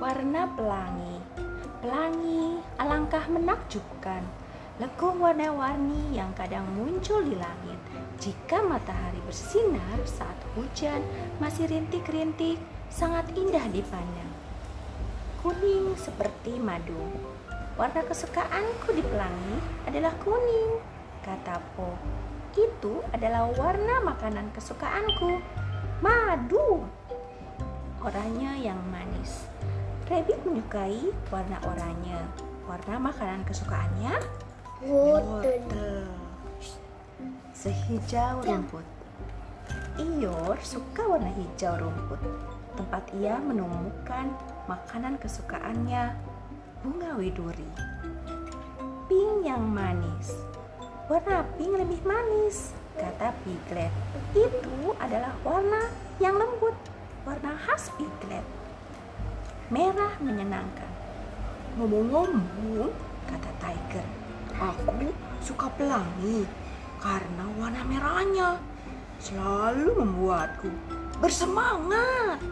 warna pelangi. Pelangi alangkah menakjubkan. Lekung warna-warni yang kadang muncul di langit. Jika matahari bersinar saat hujan masih rintik-rintik, sangat indah dipandang. Kuning seperti madu. Warna kesukaanku di pelangi adalah kuning, kata Po. Itu adalah warna makanan kesukaanku. Madu. Oranye yang manis. Rabbit menyukai warna oranye. Warna makanan kesukaannya Wortel. Sehijau rumput. Ior suka warna hijau rumput. Tempat ia menemukan makanan kesukaannya, bunga widuri. Pink yang manis. Warna pink lebih manis, kata Piglet. Itu adalah warna yang lembut, warna khas Piglet. Merah menyenangkan. Ngomong-ngomong, kata Tiger, aku suka pelangi karena warna merahnya selalu membuatku bersemangat.